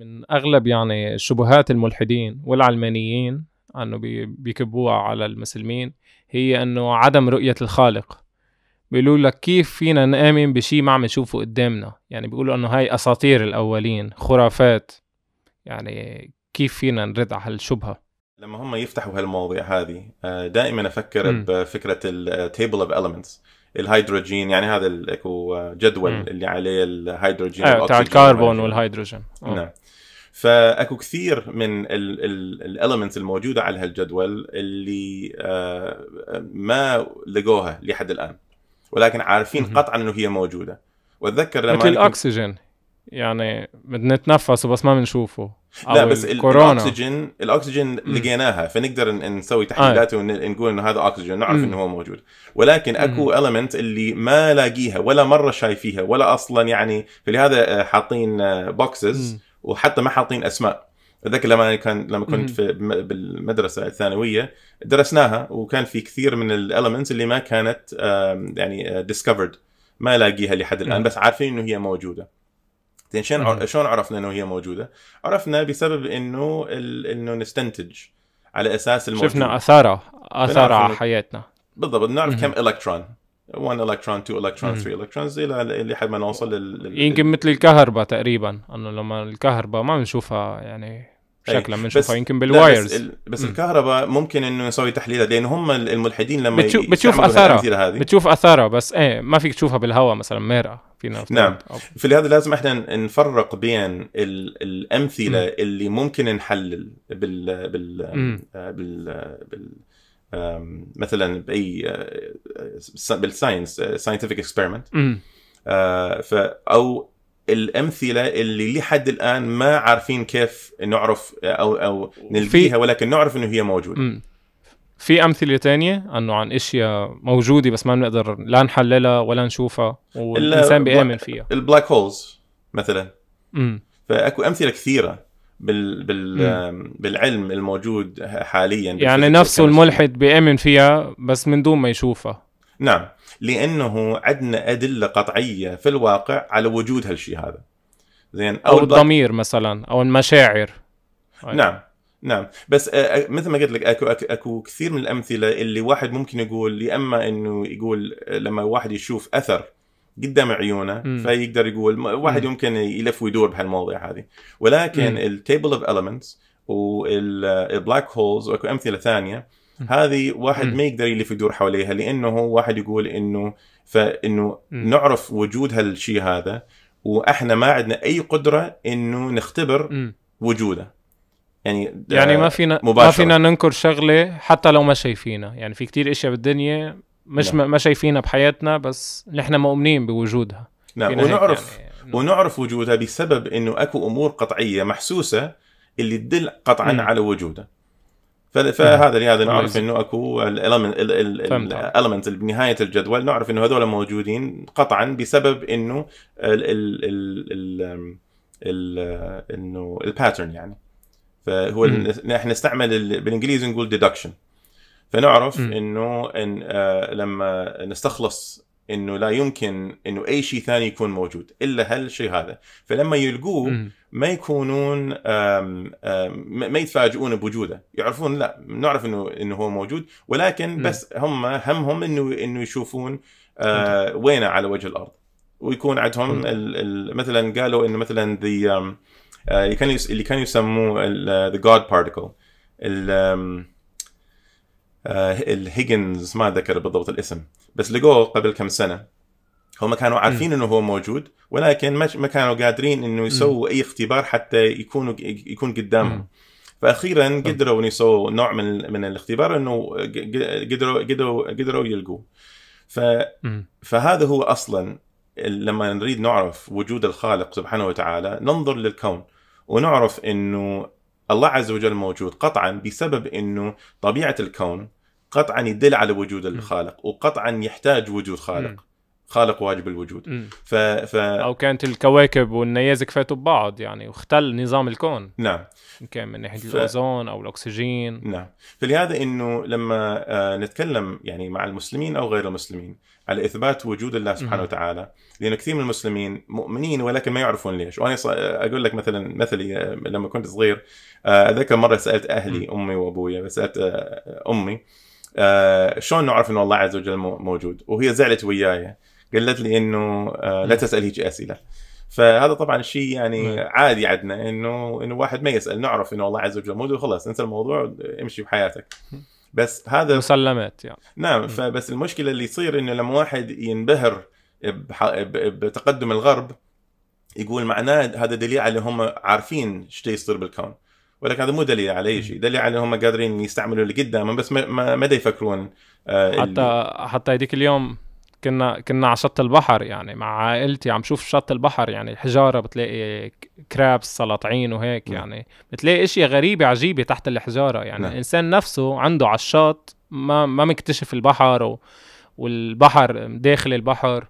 من أغلب يعني شبهات الملحدين والعلمانيين أنه بيكبوها على المسلمين هي أنه عدم رؤية الخالق. بيقولوا لك كيف فينا نآمن بشيء ما عم نشوفه قدامنا؟ يعني بيقولوا أنه هاي أساطير الأولين خرافات. يعني كيف فينا نرد على هالشبهة؟ لما هم يفتحوا هالمواضيع هذه آه، دائما أفكر م. بفكرة ال table of elements الهيدروجين يعني هذا اكو جدول م. اللي عليه الهيدروجين أيوه تاع الكربون والهيدروجين. أوه. نعم. فاكو كثير من الاليمنتس الموجودة على هالجدول اللي آه، ما لقوها لحد الآن. ولكن عارفين قطعا إنه هي موجودة. وأتذكر لما مثل الأكسجين يعني بدنا نتنفسه بس ما بنشوفه. لا بس الكورونا. الأكسجين الأكسجين لقيناها فنقدر نسوي تحليلات آه. ونقول إنه هذا أكسجين نعرف إنه هو موجود. ولكن أكو المنت اللي ما لاقيها ولا مرة شايفيها ولا أصلا يعني فلهذا حاطين boxes وحتى ما حاطين أسماء. أتذكر لما كان لما كنت في بالمدرسة الثانوية درسناها وكان في كثير من ال elements اللي ما كانت يعني discovered ما لاقيها لحد الآن بس عارفين إنه هي موجودة. زين شلون شلون عرفنا إنه هي موجودة؟ عرفنا بسبب إنه إنه نستنتج على أساس الموجود. شفنا اثارها آثارها على حياتنا. بالضبط بنعرف كم إلكترون. 1 إلكترون 2 إلكترون 3 electrons إلى لحد ما نوصل لل يمكن مثل الكهرباء تقريبا إنه لما الكهرباء ما بنشوفها يعني شكلها بنشوفها يمكن بال wires. بس, بس الكهرباء ممكن إنه نسوي تحليلات لأن هم الملحدين لما بتشوف, بتشوف اثارها بتشوف اثارها بس إيه ما فيك تشوفها بالهواء مثلا مرأة فينا نعم. فلهذا لازم إحنا نفرق بين الأمثلة م. اللي ممكن نحلل بال بال بال, بال مثلا بأي آه، بال science scientific experiment أو الأمثلة اللي لحد الآن ما عارفين كيف نعرف أو أو نلقيها ولكن نعرف إنه هي موجودة. في أمثلة تانية إنه عن أشياء موجودة بس ما بنقدر لا نحللها ولا نشوفها والإنسان بيأمن فيها. ال black holes مثلا. امم فأكو أمثلة كثيرة. بال بال بالعلم الموجود حاليا يعني نفسه الملحد بيأمن فيها بس من دون ما يشوفها. نعم لأنه عندنا أدلة قطعية في الواقع على وجود هالشيء هذا. زين أو, أو الضمير مثلا أو المشاعر. نعم نعم. بس آه، آه، مثل ما قلت لك أكو أكو, كثير من الأمثلة اللي واحد ممكن يقول يا إما إنه يقول آه، لما واحد يشوف أثر قدام عيونه م. فيقدر يقول واحد م. يمكن يلف ويدور بهالمواضيع هذه. ولكن ال table of elements وال black holes وأكو أمثلة ثانية هذه واحد ما يقدر يلف يدور حواليها لأنه واحد يقول إنه فانه نعرف وجود هالشيء هذا وإحنا ما عندنا أي قدرة إنه نختبر وجوده. يعني يعني ما فينا مباشرة. ما فينا ننكر شغلة حتى لو ما شايفينها. يعني في كتير إشياء بالدنيا مش نعم. ما شايفينها بحياتنا بس نحن مؤمنين بوجودها. نعم ونعرف يعني... ونعرف وجودها بسبب إنه أكو أمور قطعية محسوسة اللي تدل قطعا م. على وجوده فهذا لهذا نعرف إنه أكو ال element بنهايه الجدول نعرف إنه هذول موجودين قطعا بسبب إنه ال ال ال إنه ال pattern يعني. فهو إحنا نستعمل بالإنجليزي نقول deduction فنعرف إنه إن آه لما نستخلص إنه لا يمكن إنه أي شيء ثاني يكون موجود إلا هالشيء هذا. فلما يلقوه ما يكونون آم آم ما يتفاجئون بوجوده. يعرفون لا نعرف إنه إنه هو موجود ولكن بس هم همهم إنه إنه يشوفون آه وينه على وجه الأرض. ويكون عندهم مثلا قالوا إنه مثلا the آه، اللي كانوا اللي كانوا يسموه the God particle ال Higgs ما اتذكر بالضبط الاسم بس لقوه قبل كم سنة. هم كانوا عارفين إنه هو موجود ولكن ما كانوا قادرين إنه يسووا أي اختبار حتى يكونوا يكون قدامهم. فاخيرا قدروا يسووا نوع من من الاختبار إنه قدروا قدروا قدروا يلقوه. ف فهذا هو أصلا لما نريد نعرف وجود الخالق سبحانه وتعالى ننظر للكون ونعرف إنه الله عز وجل موجود قطعا بسبب إنه طبيعة الكون قطعا يدل على وجود الخالق وقطعا يحتاج وجود خالق. خالق واجب الوجود. ف... ف... أو كانت الكواكب والنيازك فاتوا ببعض يعني واختل نظام الكون. نعم. كان من ناحية ف... الأوزون أو الأكسجين. نعم. فلهذا إنه لما آه، نتكلم يعني مع المسلمين أو غير المسلمين على إثبات وجود الله سبحانه وتعالى لأنه كثير من المسلمين مؤمنين ولكن ما يعرفون ليش. وأنا أقول لك مثلا مثلي آه، لما كنت صغير آه، اتذكر مرة سألت أهلي أمي وأبويا سالت أمي شلون نعرف إنه الله عز وجل موجود؟ وهي زعلت وياي. قالت لي إنه لا تسأل هيك أسئلة. فهذا طبعا شيء يعني عادي عندنا إنه إنه واحد ما يسأل. نعرف إنه الله عز وجل موجود وخلاص انسى الموضوع امشي بحياتك. بس هذا مسلمات يعني. نعم فبس المشكلة اللي يصير إنه لما واحد ينبهر بتقدم الغرب يقول معناه هذا دليل على هم عارفين إيش يصير بالكون. ولكن هذا مو دليل على أي شيء دليل على هم قادرين يستعملوا اللي قدامهم بس ما ما يفكرون آه حتى حتى هذيك اليوم كنا كنا على شط البحر يعني مع عائلتي عم شوف شط البحر يعني الحجارة بتلاقي كرابس سلاطعين وهيك م. يعني بتلاقي إشياء غريبة عجيبة تحت الحجارة يعني نعم. الإنسان نفسه عنده على الشط ما ما مكتشف البحر و... والبحر داخل البحر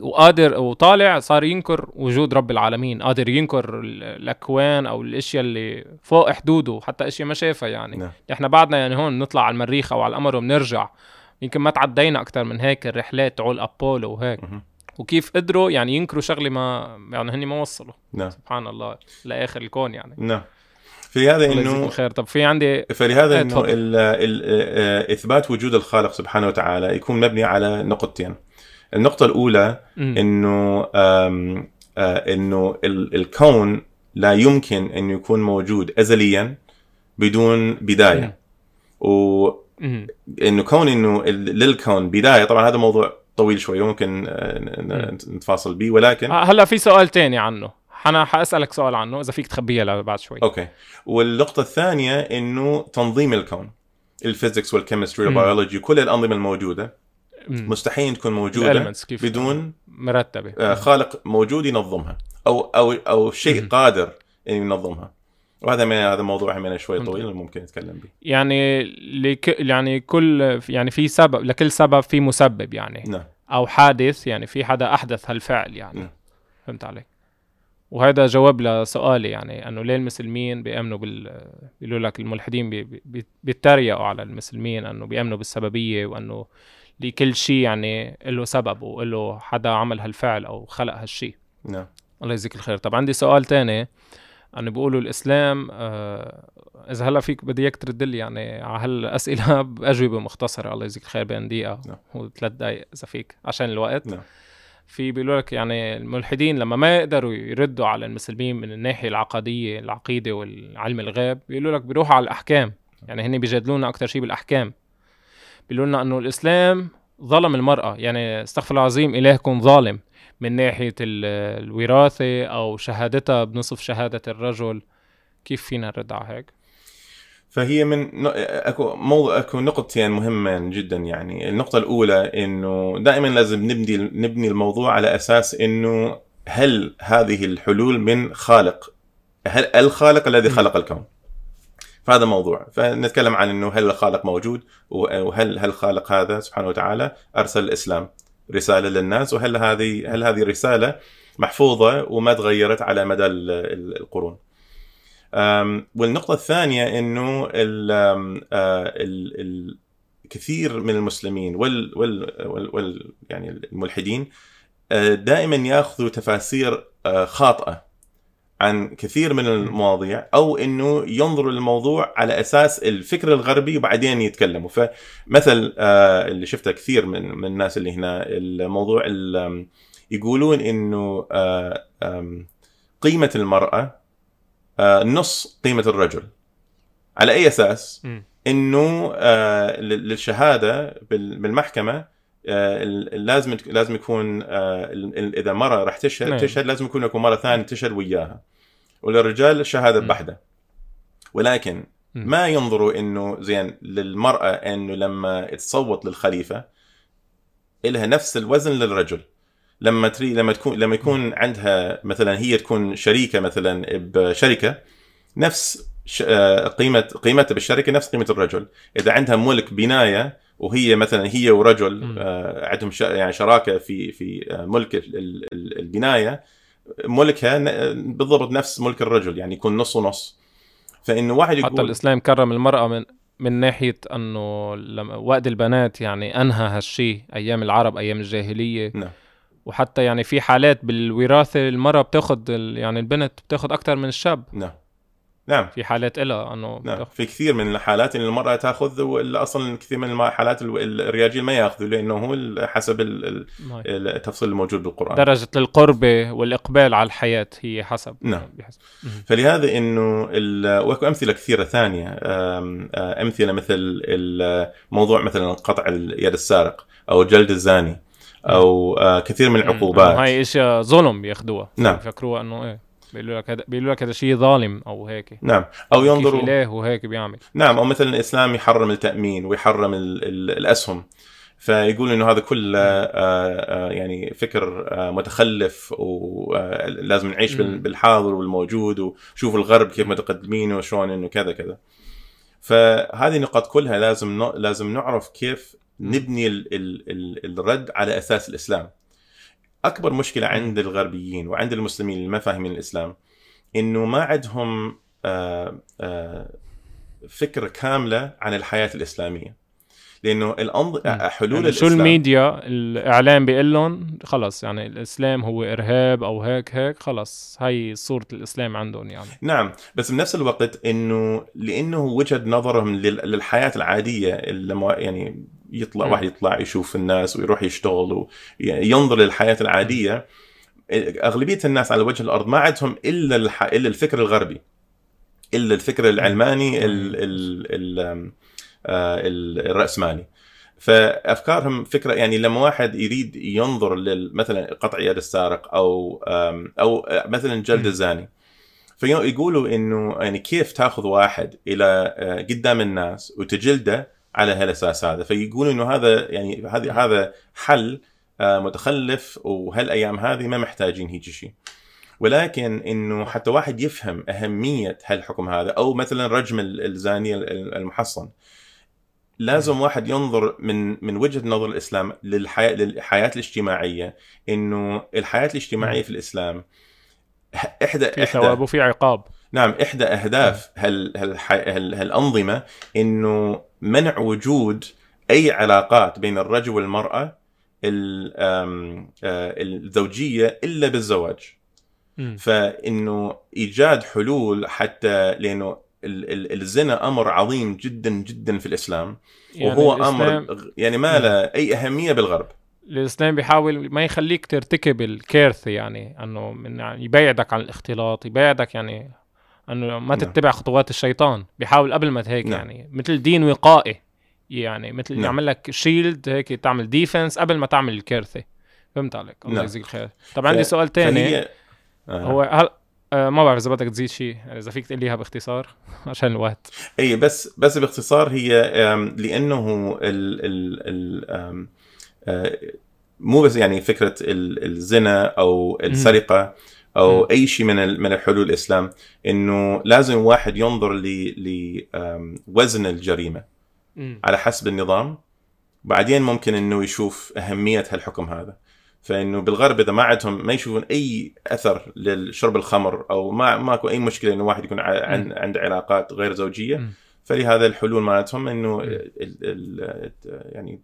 وقادر وطالع صار ينكر وجود رب العالمين قادر ينكر الأكوان أو الأشياء اللي فوق حدوده حتى أشياء ما شافها يعني. نعم. إحنا بعدنا يعني هون نطلع على المريخ أو على القمر وبنرجع. يمكن ما تعدينا أكثر من هيك الرحلات تبعول أبولو وهيك. وكيف قدروا يعني ينكروا شغلة ما يعني هن ما وصلوا. نعم. سبحان الله لآخر الكون يعني. نعم. فلهذا إنه خير. طب في عندي فلهذا إيه، إنه آه، إثبات وجود الخالق سبحانه وتعالى يكون مبني على نقطتين. النقطة الأولى إنه إنه الكون لا يمكن انه يكون موجود ازليا بدون بداية. و إنه كون إنه للكون بداية طبعا هذا موضوع طويل شوي وممكن نتفاصل به ولكن آه، هلأ في سؤال تاني عنه. أنا حأسألك سؤال عنه إذا فيك تخبيها بعد شوي. أوكي. والنقطة الثانية إنه تنظيم الكون ال physics وال chemistry وال biology كل الأنظمة الموجودة مستحيل تكون موجودة بدون مرتبة. آه، خالق موجود ينظمها. أو أو أو شيء قادر إنه ينظمها. وهذا ما هذا موضوع همنا شوي طويل ممكن نتكلم به. يعني لك يعني كل يعني في سبب لكل سبب في مسبب يعني. نعم. أو حادث يعني في حدا أحدث هالفعل يعني. نعم. فهمت علي؟ وهذا جواب لسؤالي يعني إنه ليه المسلمين بيأمنوا بال بيقولوا لك الملحدين بي... بي... بيتريقوا على المسلمين إنه بيأمنوا بالسببية وإنه لكل شيء يعني له سبب وله حدا عمل هالفعل أو خلق هالشيء. نعم. الله يجزيك الخير. طب عندي سؤال تاني. انه بيقولوا الإسلام آه إذا هلأ فيك بدي إياك ترد لي يعني على هالأسئلة بأجوبة مختصرة. الله يجزيك الخير بين دقيقة نعم. وثلاث دقائق إذا فيك عشان الوقت. نعم. في بيقولوا لك يعني الملحدين لما ما يقدروا يردوا على المسلمين من الناحية العقدية العقيدة والعلم الغيب بيقولوا لك بيروحوا على الأحكام. يعني هن بيجادلونا أكثر شيء بالأحكام. بيقولوا لنا أنه الإسلام ظلم المرأة يعني استغفر الله العظيم إلهكم ظالم من ناحية الوراثة أو شهادتها بنصف شهادة الرجل كيف فينا نرد على هيك؟ فهي من أكو موضوع أكو نقطتين مهمين جدا يعني النقطة الأولى إنه دائما لازم نبني نبني الموضوع على أساس إنه هل هذه الحلول من خالق هل الخالق الذي خلق الكون؟ فهذا موضوع فنتكلم عن إنه هل الخالق موجود وهل هل الخالق هذا سبحانه وتعالى أرسل الإسلام رسالة للناس وهل هذه هل هذه الرساله محفوظة وما تغيرت على مدى القرون. والنقطة الثانية إنه الكثير من المسلمين وال, وال, وال, وال يعني الملحدين دائما يأخذوا تفاسير خاطئة عن كثير من المواضيع أو إنه ينظروا للموضوع على أساس الفكر الغربي وبعدين يتكلموا. فمثل آه، اللي شفته كثير من من الناس اللي هنا الموضوع يقولون إنه آه، قيمة المرأة آه، نص قيمة الرجل. على أي أساس؟ إنه للشهادة بالمحكمة لازم لازم يكون إذا مرة راح تشهد نعم. تشهد لازم يكون اكو مرة ثانية تشهد وياها. وللرجال الشهادة بحدة. ولكن ما ينظروا إنه زين للمرأة إنه لما تصوت للخليفة لها نفس الوزن للرجل. لما تري لما تكون لما يكون عندها مثلا هي تكون شريكة مثلا بشركة نفس آه، قيمة قيمتها بالشركة نفس قيمة الرجل. إذا عندها ملك بناية وهي مثلا هي ورجل آه عندهم يعني شراكة في في آه، ملك البناية. ملكها بالضبط نفس ملك الرجل يعني يكون نص ونص. فانه واحد يقول حتى الإسلام كرم المرأة من من ناحية أنه لما وقت البنات يعني أنهى هالشيء أيام العرب أيام الجاهلية. نعم. وحتى يعني في حالات بالوراثة المرأة بتاخذ يعني البنت بتاخذ أكثر من الشاب. نعم. نعم. في حالات إلها إنه نعم. في كثير من الحالات ان المرأة تاخذ أصلا كثير من الحالات الرجال ما ياخذوا لأنه هو حسب التفصيل الموجود بالقرآن. درجة القربه والإقبال على الحياة هي حسب. نعم. بحسب. فلهذا إنه وأكو أمثلة كثيرة ثانية أمثلة مثل موضوع مثلا قطع يد السارق أو جلد الزاني أو كثير من العقوبات. هاي إشياء ظلم بياخذوها نعم. يفكروها إنه إيه. بيقولوا لك هذا بيقولوا لك هذا شيء ظالم أو هيك. نعم. أو ينظروا إله وهيك بيعمل. نعم أو مثلا الإسلام يحرم التأمين ويحرم ال ال الأسهم. فيقول إنه هذا كله آه، آه، يعني فكر آه، متخلف ولازم نعيش بالحاضر والموجود وشوف الغرب كيف متقدمين وشلون إنه كذا كذا. فهذه النقاط كلها لازم لازم نعرف كيف نبني ال ال الرد على أساس الإسلام. أكبر مشكلة عند الغربيين وعند المسلمين اللي ما فاهمين الإسلام إنه ما عندهم آه، آه، فكره كاملة عن الحياة الإسلامية. لأنه الأنظ... حلول يعني شو الميديا الاعلام بيقول لهم خلص يعني الإسلام هو إرهاب أو هيك هيك خلص هاي صورة الإسلام عندهم يعني. نعم بس بنفس الوقت إنه لأنه وجهة نظرهم للحياة العادية اللي يعني يطلع. واحد يطلع يشوف الناس ويروح يشتغل وينظر للحياة العادية. أغلبية الناس على وجه الأرض ما عندهم إلا الح... إلا الفكر الغربي إلا الفكر العلماني ال... ال... ال... آه، الرأسمالي. فأفكارهم فكرة يعني لما واحد يريد ينظر مثلا قطع يد السارق أو أو مثلا جلد الزاني. فيقولوا إنه يعني كيف تأخذ واحد إلى آه، قدام الناس وتجلده على هالأساس هذا. فيقولوا إنه هذا يعني هذا هذا حل آه، متخلف وهالأيام هذه ما محتاجين هيك شيء. ولكن إنه حتى واحد يفهم أهمية هالحكم هذا أو مثلا رجم الزانية المحصن لازم واحد ينظر من من وجهة نظر الإسلام للحياه للحياة الاجتماعية إنه الحياة الاجتماعية في الإسلام إحدى في ثواب وفي عقاب. نعم إحدى أهداف هال هال هالأنظمة إنه منع وجود أي علاقات بين الرجل والمرأة آه، الزوجية إلا بالزواج. فإنه إيجاد حلول حتى لأنه الزنا أمر عظيم جدا جدا في الإسلام. يعني وهو أمر يعني ما له أي أهمية بالغرب. الإسلام بيحاول ما يخليك ترتكب الكارثه يعني أنه من يعني يبعدك عن الاختلاط يبعدك يعني إنه ما نعم. تتبع خطوات الشيطان بيحاول قبل ما هيك نعم. يعني مثل دين وقائي يعني مثل نعم. يعمل لك shield هيك تعمل defense قبل ما تعمل الكارثة فهمت عليك الله نعم. يجزيك الخير طب عندي سؤال تاني فهي... آه. هو هل آه ما بعرف إذا بدك تزيد شيء يعني إذا فيك تقول لي إياها باختصار عشان الوقت اي بس بس باختصار هي لأنه ال ال ال آه مو بس يعني فكرة الزنا أو السرقة أو أي شيء من من الحلول الإسلام إنه لازم واحد ينظر لوزن الجريمة على حسب النظام. بعدين ممكن إنه يشوف أهمية هالحكم هذا. فإنه بالغرب إذا ما عندهم ما يشوفون أي أثر للشرب الخمر أو ما ماكو أي مشكلة إنه واحد يكون عن عنده علاقات غير زوجية. فلهذا الحلول مالتهم إنه ال ال يعني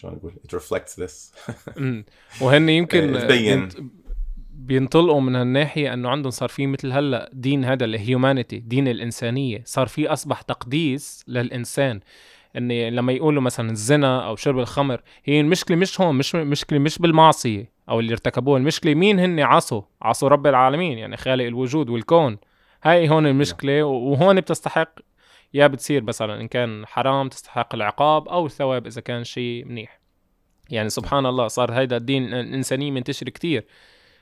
شلون أقول؟ It reflects this. وهن يمكن تبين بينطلقوا من هالناحية إنه عندهم صار في مثل هلأ دين هذا الهيومانيتي دين الإنسانية. صار في أصبح تقديس للإنسان. إن لما يقولوا مثلا الزنا أو شرب الخمر هي المشكلة مش هون مش مشكلة مش بالمعصية أو اللي ارتكبوها. المشكلة مين هن عصوا عصوا رب العالمين يعني خالق الوجود والكون. هاي هون المشكلة وهون بتستحق يا بتصير مثلا إن كان حرام تستحق العقاب أو الثواب إذا كان شيء منيح. يعني سبحان الله صار هيدا الدين الانساني منتشر كتير.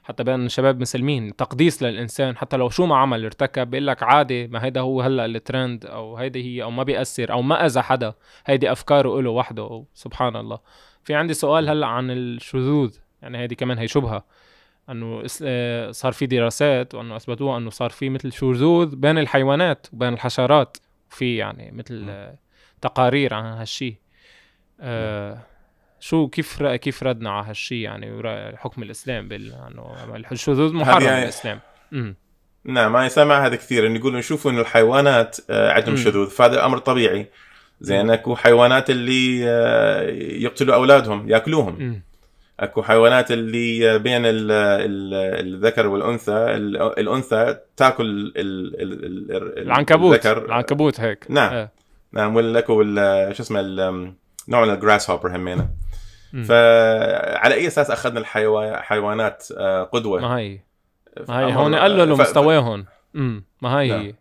حتى بين الشباب مسلمين تقديس للإنسان حتى لو شو ما عمل ارتكب بيقول لك عادي ما هيدا هو هلأ الترند أو هيدي هي أو ما بيأثر أو ما أذى حدا. هيدي أفكاره له وحده سبحان الله. في عندي سؤال هلأ عن الشذوذ يعني هيدي كمان هي شبهة. أنه آه، صار في دراسات وأنه أثبتوها أنه صار في مثل شذوذ بين الحيوانات وبين الحشرات. في يعني مثل تقارير عن هالشيء آه شو كيف كيف ردنا على هالشيء يعني حكم الإسلام بال انه الشذوذ محرم يعني بالإسلام. نعم ما يسمع هذا كثير إنه يقولوا نشوفوا إنه الحيوانات آه، عندهم شذوذ فهذا أمر طبيعي. زين أكو حيوانات اللي آه، يقتلوا أولادهم يأكلوهم. أكو حيوانات اللي بين ال ال الذكر والأنثى الأنثى تأكل ال ال العنكبوت. الذكر. العنكبوت هيك. نعم. آه. نعم ولا اكو شو اسمه نوع من الجراس هوبر همينه فعلى أي أساس أخذنا الحيوانات آه، قدوة؟ ما هي. ما هي هون قللوا. مستواهم. ما هي. نعم. هي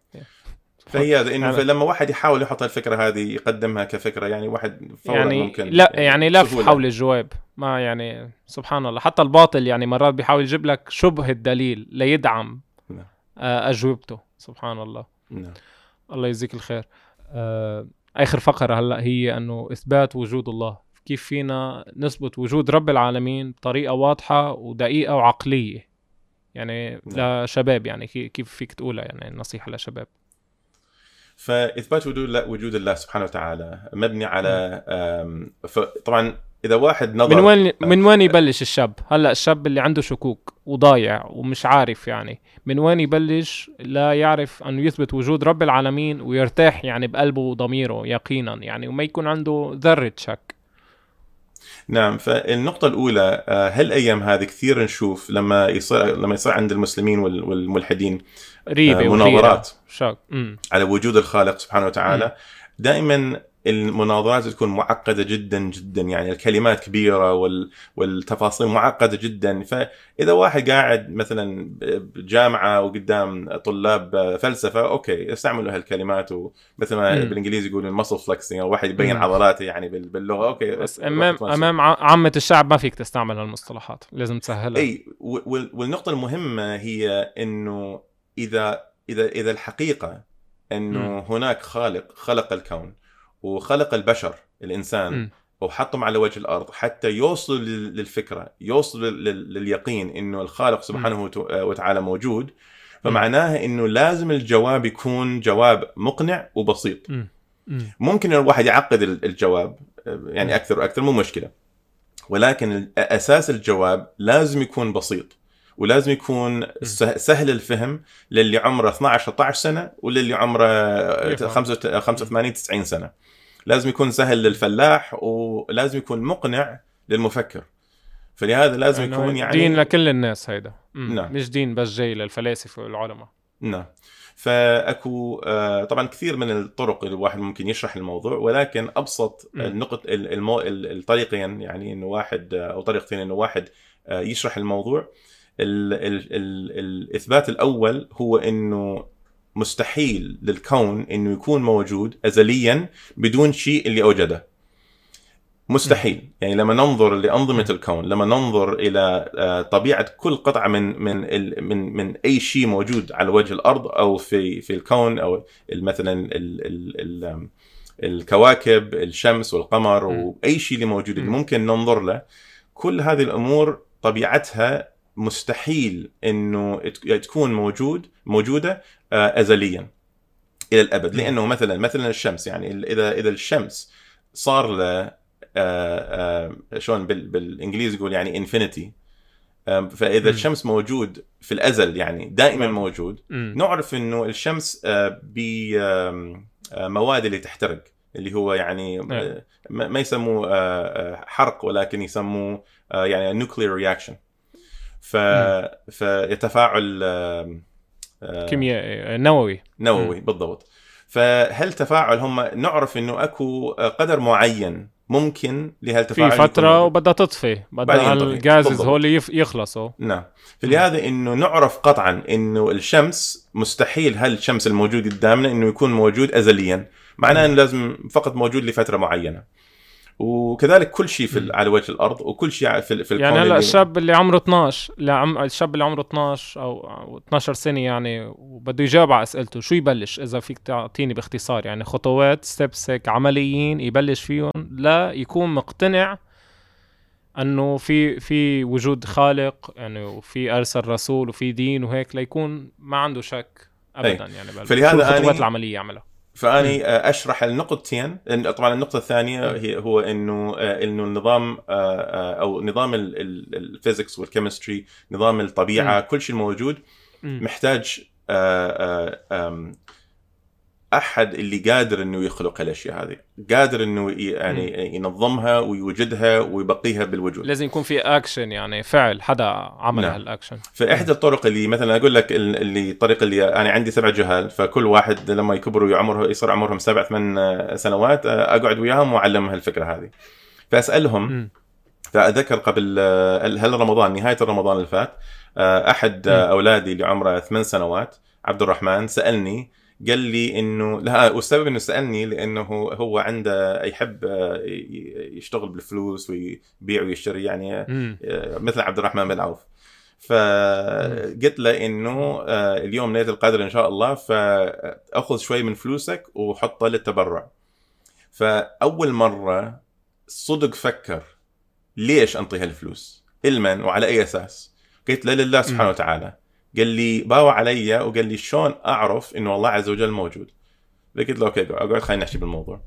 فهي انه لما واحد يحاول يحط الفكرة هذه يقدمها كفكرة يعني واحد فورا يعني ممكن لا يعني لف حول الجواب ما يعني سبحان الله. حتى الباطل يعني مرات بيحاول يجيب لك شبه الدليل ليدعم نعم. آه، أجوبته. سبحان الله. نعم. الله يجزيك الخير. آه، آخر فقرة هلأ هي أنه إثبات وجود الله. كيف فينا نثبت وجود رب العالمين بطريقة واضحة ودقيقة وعقلية؟ يعني نعم. لشباب يعني كيف فيك تقولها يعني نصيحة لشباب؟ فإثبات وجود وجود الله سبحانه وتعالى مبني على طبعا إذا واحد نظر من وين من وين يبلش الشاب؟ هلأ الشاب اللي عنده شكوك وضايع ومش عارف يعني من وين يبلش؟ لا يعرف انه يثبت وجود رب العالمين ويرتاح يعني بقلبه وضميره يقينا يعني وما يكون عنده ذرة شك. نعم فالنقطة الأولى آه، هالأيام هذه كثير نشوف لما يصير لما يصير عند المسلمين والملحدين ريبة مناظرات على وجود الخالق سبحانه وتعالى. دائما المناظرات تكون معقدة جدا جدا يعني الكلمات كبيرة وال... والتفاصيل معقدة جدا. فإذا واحد قاعد مثلا بجامعة وقدام طلاب فلسفة okay يستعملوا هالكلمات. ومثل ما بالإنجليزي يقولون muscle flexing أو واحد يبين عضلاته يعني باللغة. okay بس امام أمام عامة الشعب ما فيك تستعمل هالمصطلحات لازم تسهلها. إي والنقطة المهمة هي إنه إذا إذا إذا الحقيقة إنه هناك خالق خلق الكون وخلق البشر الإنسان م. وحطهم على وجه الأرض حتى يوصل للفكرة يوصل لليقين إنه الخالق سبحانه وتعالى موجود. فمعناها إنه لازم الجواب يكون جواب مقنع وبسيط. ممكن الواحد يعقد الجواب يعني أكثر وأكثر مو مشكلة. ولكن أساس الجواب لازم يكون بسيط. ولازم يكون سهل الفهم للي عمره 12 13 سنة وللي عمره 85 90 سنة. لازم يكون سهل للفلاح ولازم يكون مقنع للمفكر. فلهذا لازم يعني يكون يعني دين لكل الناس هيدا. نعم. مش دين بس جاي للفلاسفة والعلماء. نعم. فأكو آه، طبعا كثير من الطرق اللي الواحد ممكن يشرح الموضوع ولكن أبسط النقط المو... الطريقين يعني إنه واحد أو طريقتين إنه واحد آه، يشرح الموضوع. ال... ال... ال... الإثبات الأول هو إنه مستحيل للكون إنه يكون موجود ازليا بدون شيء اللي أوجده. مستحيل. يعني لما ننظر لأنظمة الكون لما ننظر إلى آه، طبيعة كل قطعة من من من من أي شيء موجود على وجه الأرض أو في في الكون أو مثلا ال ال ال الكواكب الشمس والقمر وأي شيء اللي موجود. اللي ممكن ننظر له. كل هذه الأمور طبيعتها مستحيل إنه تكون موجود موجودة آه، ازليا إلى الأبد. لأنه مثلا مثلا الشمس يعني إذا إذا الشمس صار له آه، آه، شلون بالإنجليزي يقول يعني انفينيتي فإذا الشمس موجود في الأزل يعني دائما. موجود نعرف إنه الشمس بمواد اللي تحترق اللي هو يعني. ما يسموه حرق ولكن يسموه يعني nuclear reaction ف فيتفاعل كيميائي نووي. نووي بالضبط. فهل تفاعل هم نعرف إنه أكو قدر معين ممكن لهالتفاعل في فترة وبدها تطفي بدها ال gases هول يخلصوا. نعم. فلهذا إنه نعرف قطعا إنه الشمس مستحيل هالشمس الموجود قدامنا إنه يكون موجود ازليا. معناه إنه لازم فقط موجود لفترة معينة. وكذلك كل شيء في على وجه الأرض وكل شيء في, في يعني هلا الشاب اللي عمره 12 لعم الشاب اللي عمره 12 أو 12 سنة يعني وبده يجاوب على أسئلته شو يبلش؟ إذا فيك تعطيني باختصار يعني خطوات ستيبس هيك عمليين يبلش فيهم لا يكون مقتنع أنه في في وجود خالق يعني وفي ارسل رسول وفي دين وهيك ليكون ما عنده شك ابدا أي. يعني فلهذا الخطوات العملية يعملها. فأني أشرح النقطتين. طبعا النقطة الثانية هي هو إنه إنه النظام أو نظام ال physics وال chemistry نظام الطبيعة كل شيء موجود محتاج أحد اللي قادر إنه يخلق الأشياء هذه قادر إنه يعني ينظمها ويوجدها ويبقيها بالوجود لازم يكون في اكشن يعني فعل حدا عمل نعم. هالاكشن فاحدى الطرق اللي مثلا أقول لك اللي الطريقة اللي أنا عندي سبع جهال فكل واحد لما يكبروا عمره يصير عمرهم سبع ثمان سنوات أقعد وياهم وأعلمهم الفكرة هذه فأسألهم م. فأذكر قبل هل رمضان نهاية رمضان اللي فات أحد م. أولادي اللي عمره ثمان سنوات عبد الرحمن سألني قال لي إنه لا والسبب إنه سألني لأنه هو عنده يحب يشتغل بالفلوس ويبيع ويشتري يعني آه، مثل عبد الرحمن بن عوف. فقلت له إنه آه، اليوم ليلة القدر إن شاء الله فأخذ شوي من فلوسك وحطه للتبرع. فأول مرة صدق فكر ليش انطي هالفلوس؟ علما وعلى أي أساس؟ قلت له لله سبحانه وتعالى. قال لي باوع علي وقال لي شلون أعرف إنه الله عز وجل موجود. قلت له أوكي اقعد خلينا نحكي بالموضوع.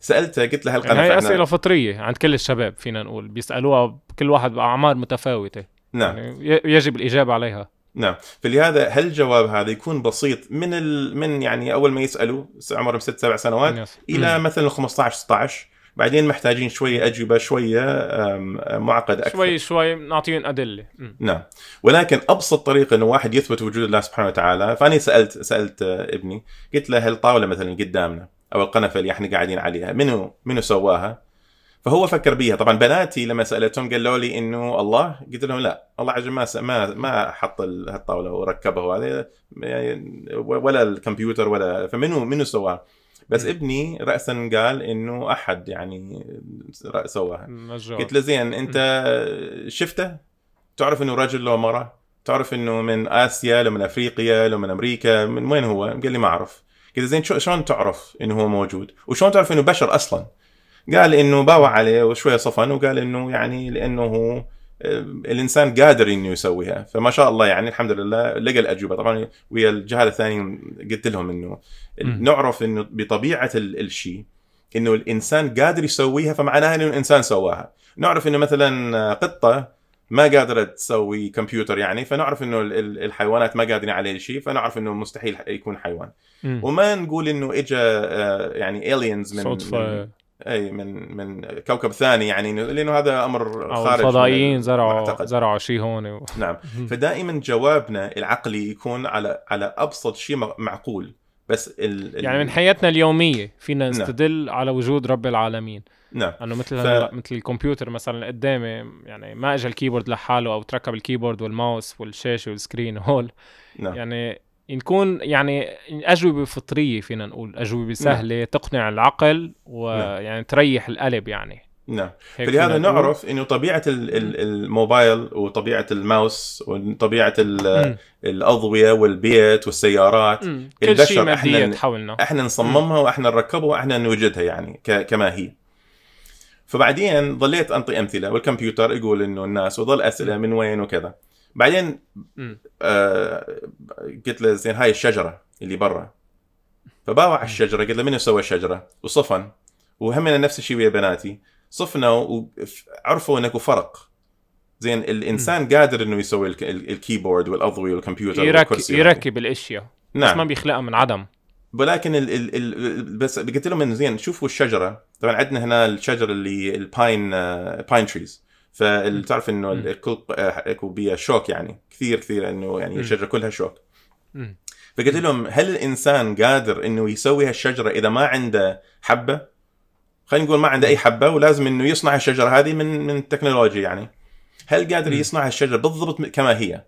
سألته قلت له هل يعني هي أسئلة فطرية عند كل الشباب فينا نقول بيسألوها كل واحد بأعمار متفاوتة. نعم. يعني يجب الإجابة عليها. نعم. فلهذا هل الجواب هذا يكون بسيط من ال... من يعني أول ما يسألوا عمرهم ست سبع سنوات إلى مثلا 15 16 بعدين محتاجين شوية أجوبة شوية معقده أكثر. شوي شوي نعطيهم أدلة. نعم. ولكن أبسط طريقة إنه واحد يثبت وجود الله سبحانه وتعالى فاني سألت سألت ابني قلت له هالطاوله مثلا قدامنا أو القنفة اللي إحنا قاعدين عليها منو منو سواها؟ فهو فكر بيها. طبعا بناتي لما سألتهم قالوا لي إنه الله؟ قلت لهم لا الله عز وجل ما ما ما حط هالطاولة وركبها وهذا يعني ولا الكمبيوتر ولا فمنو منو سواها؟ بس ابني راسا قال إنه أحد يعني سواها. قلت له زين أنت شفته؟ تعرف إنه رجل لو مرة؟ تعرف إنه من آسيا لو من أفريقيا لو من أمريكا؟ من وين هو؟ قال لي ما أعرف. قلت زين شلون تعرف إنه هو موجود؟ وشلون تعرف إنه بشر أصلا؟ قال إنه باوع عليه وشوية صفن وقال إنه يعني لأنه هو الإنسان قادر إنه يسويها فما شاء الله يعني الحمد لله لقى الأجوبة. طبعا ويا الجهال الثاني قلت لهم إنه نعرف إنه بطبيعة الشيء إنه الإنسان قادر يسويها فمعناها إنه الإنسان سواها. نعرف إنه مثلا قطة ما قادرة تسوي كمبيوتر يعني فنعرف إنه الحيوانات ما قادرين عليه شيء فنعرف إنه مستحيل يكون حيوان. م. وما نقول إنه اجى آه، يعني الينز من صدفة. أي من من كوكب ثاني يعني لأنه هذا أمر خارج الفضائيين زرعوا زرعوا شيء هون و... نعم فدائما جوابنا العقلي يكون على على أبسط شيء معقول بس ال... يعني من حياتنا اليومية فينا نعم. نستدل نعم. على وجود رب العالمين نعم انه مثل ف... مثل الكمبيوتر مثلا قدامي يعني ما اجى ال keyboard لحاله أو تركب ال keyboard وال mouse والشاشة وال screen هول نعم. يعني نكون يعني اجوبه فطرية فينا نقول أجوبة سهلة نعم. تقنع العقل ويعني نعم. تريح القلب يعني نعم فلهذا نعرف إنه طبيعة الموبايل وطبيعة الماوس وطبيعة الأضوية والبيت والسيارات مم. البشر إحنا حولنا. إحنا نصممها وإحنا نركبها وإحنا نوجدها يعني كما هي فبعدين ظليت أنطي أمثلة والكمبيوتر يقول إنه الناس وظل أسئلة من وين وكذا بعدين آه قلت له زين هاي الشجرة اللي برا. فباوع الشجرة قلت له من سوى الشجرة؟ وصفن. وهمنا نفس الشيء ويا بناتي. صفنا وعرفوا انه فرق. زين الإنسان م. قادر إنه يسوي ال keyboard والأضوية والكمبيوتر يركب يركب الأشياء نعم. بس ما بيخلقها من عدم. ولكن ال ال ال بس قلت لهم إنه زين شوفوا الشجرة. طبعا عندنا هنا الشجرة اللي ال pine pine trees فتعرف إنه الكل اكو بيها شوك يعني كثير كثير إنه يعني الشجره كلها شوك. فقلت لهم هل الإنسان قادر إنه يسوي هالشجرة إذا ما عنده حبة؟ خلينا نقول ما عنده أي حبة ولازم إنه يصنع الشجره هذه من من التكنولوجيا يعني. هل قادر يصنع الشجره بالضبط كما هي؟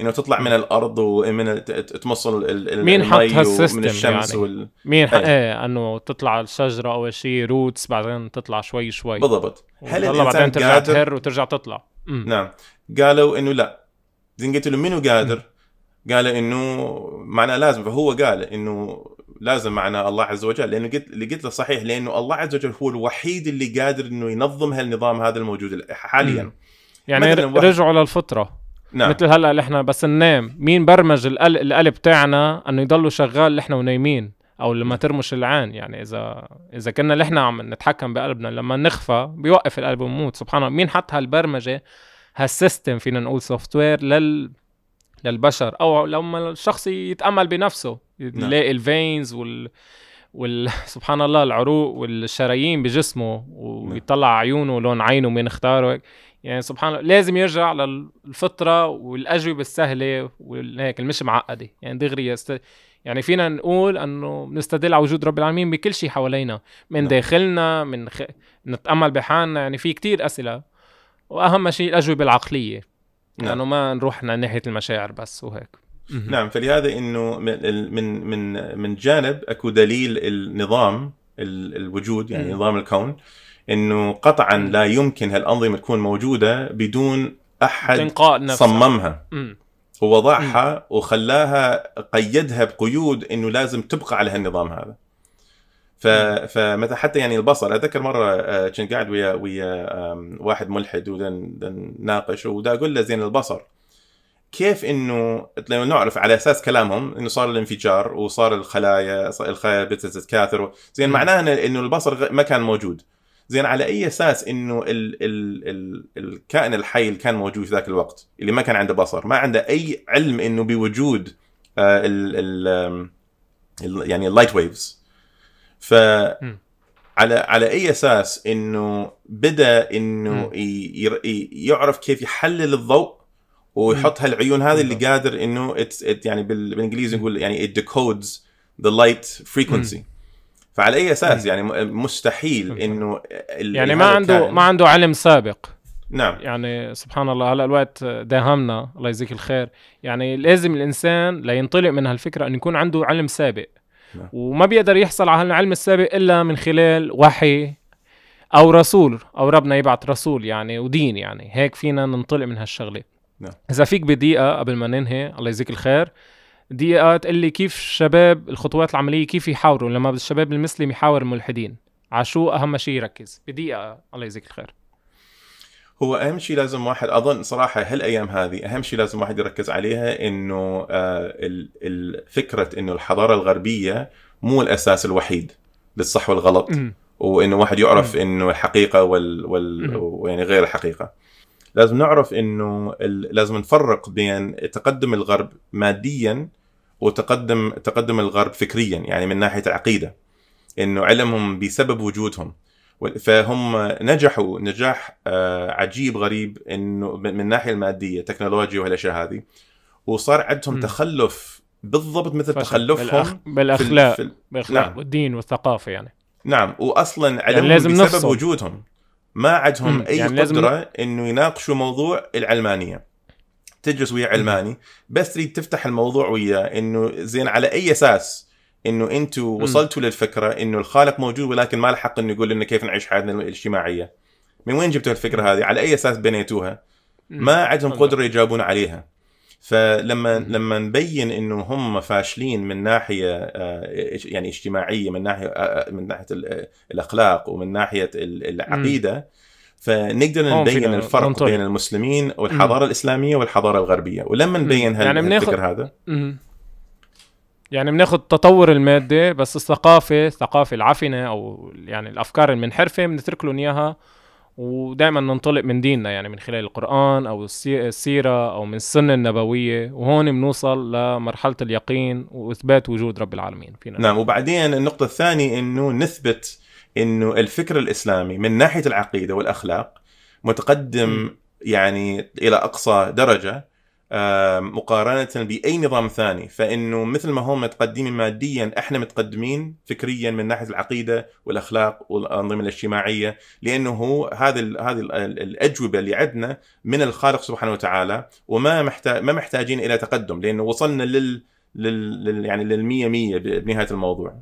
إنه تطلع من الأرض ومن تمصل مين حط هال system من الشمس يعني. وال... مين حق إيه. إنه تطلع الشجرة اول شيء roots بعدين تطلع شوي شوي. بالضبط. هل الإنسان بعدين ترجع قادر... تهر وترجع تطلع. مم. نعم. قالوا إنه لا. زين قلت له منو قادر؟ قال إنه معناه لازم. فهو قال إنه لازم معناه الله عز وجل. لأنه قلت اللي قلت له صحيح لأنه الله عز وجل هو الوحيد اللي قادر إنه ينظم هالنظام هذا الموجود حاليا. يعني رجعوا للفطرة. نعم. مثل هلأ اللي إحنا بس ننام. مين برمج القلب تاعنا إنه يضلوا شغال اللي إحنا ونايمين؟ أو لما ترمش العين يعني اذا إذا كنا نحن عم نتحكم بقلبنا لما نغفى بيوقف القلب وموت سبحان الله. مين حط هالبرمجة هال system فينا نقول software لل للبشر. أو لما الشخص يتأمل بنفسه. نعم. يلاقي الفينز وال وال سبحان الله العروق والشرايين بجسمه ويطلع عيونه ولون عينه مين اختاره. يعني سبحان الله لازم يرجع للفطرة والأجوبة السهلة وهيك مش معقدة يعني دغري يست... يعني فينا نقول إنه نستدل على وجود رب العالمين بكل شيء حوالينا من نعم. داخلنا من خ... نتأمل بحالنا يعني في كتير أسئلة وأهم شيء الأجوبة العقلية نعم. يعني ما نروح ناحية المشاعر بس وهيك نعم فلهذا إنه من من من من جانب أكو دليل النظام ال- الوجود يعني. نظام الكون إنه قطعا. لا يمكن هالأنظمة تكون موجودة بدون أحد تنقاء نفسها. صممها. مم. هو وضعها وخلاها قيدها بقيود إنه لازم تبقى على هالنظام هذا. ف... فمثلا حتى يعني البصر أتذكر مرة آه، كنت قاعد ويا ويا واحد ملحد ونناقش ودا أقول له زين البصر كيف إنه لو نعرف على أساس كلامهم إنه صار الانفجار وصار الخلايا الخلايا بدات تتكاثر زين إن- انه البصر ما كان موجود. زين على أي أساس إنه ال ال ال الكائن الحي اللي كان موجود في ذاك الوقت اللي ما كان عنده بصر ما عنده أي علم إنه بوجود آه، ال ال ال- يعني ال light waves ف. على على أي أساس إنه بدأ إنه يعرف كيف يحلل الضوء ويحط هالعيون هذه اللي. قادر إنه يعني بال- بالإنجليزي نقول يعني it decodes the light frequency. فعلى أي أساس. يعني مستحيل. إنه يعني ما عنده ما عنده علم سابق. نعم. يعني سبحان الله هلا الوقت داهمنا. الله يجزيك الخير. يعني لازم الإنسان لينطلق من هالفكرة إنه يكون عنده علم سابق. نعم. وما بيقدر يحصل على هالعلم السابق إلا من خلال وحي أو رسول أو ربنا يبعث رسول يعني ودين يعني. هيك فينا ننطلق من هالشغلة. نعم. إذا فيك بدقيقة قبل ما ننهي الله يجزيك الخير. دقيقه تقول لي كيف الشباب الخطوات العملية كيف يحاوروا لما الشباب المسلم يحاور الملحدين. على شو أهم شيء يركز. بدقيقة الله يجزيك الخير. هو أهم شيء لازم واحد أظن صراحة هالأيام هذه أهم شيء لازم واحد يركز عليها إنه آه، فكرة إنه الحضارة الغربية مو الأساس الوحيد للصح والغلط. وإنه واحد يعرف إنه الحقيقة وال, وال مم. ويعني غير الحقيقة. لازم نعرف إنه ال- لازم نفرق بين تقدم الغرب ماديا وتقدم تقدم الغرب فكريا يعني من ناحية العقيدة إنه علمهم بسبب وجودهم فهم نجحوا نجاح آه، عجيب غريب إنه من الناحيه المادية تكنولوجيا وهالاشياء هذه وصار عندهم. تخلف بالضبط مثل. تخلفهم بالأخ... بالاخلاق في ال- بالأخلاق نعم. والدين والثقافة يعني نعم واصلا علمهم لازم بسبب نفصل. وجودهم ما عندهم. أي يعني لازم قدرة إنه يناقشوا موضوع العلمانية. تجلس ويا علماني. بس تريد تفتح الموضوع وياه إنه زين على أي أساس؟ إنه أنتم وصلتوا للفكرة إنه الخالق موجود ولكن ما له حق إنه يقول لنا كيف نعيش حياتنا الاجتماعية. من وين جبتوا الفكرة هذه؟ على أي أساس بنيتوها. ما عندهم. قدرة يجاوبون عليها. فلما. لما نبين إنه هم فاشلين من ناحية آه، يعني اجتماعية من ناحية آه، من ناحية ال- الأخلاق ومن ناحية ال- العقيدة فنقدر نبين الفرق ننطلق. بين المسلمين والحضارة الإسلامية والحضارة الغربية ولما نبين يعني بناخد- هالفكر هذا مم. يعني بناخد تطور المادة بس الثقافة الثقافة العفنة أو يعني الأفكار المنحرفة بنترك لهم إياها ودائما ننطلق من ديننا يعني من خلال القرآن أو السي- السيرة أو من السنة النبوية وهون بنوصل لمرحلة اليقين وإثبات وجود رب العالمين فينا نعم وبعدين النقطة الثانية إنه نثبت إنه الفكر الإسلامي من ناحية العقيدة والأخلاق متقدم مم. يعني إلى أقصى درجة مقارنة بأي نظام ثاني. فإنه مثل ما هم متقدمين ماديا إحنا متقدمين فكريا من ناحية العقيدة والأخلاق والأنظمة الاجتماعية لأنه هو هذه ال- هذه ال- ال- الأجوبة اللي عندنا من الخالق سبحانه وتعالى وما محتاج ما محتاجين إلى تقدم لأنه وصلنا لل لل, لل يعني للمية مية بنهاية الموضوع.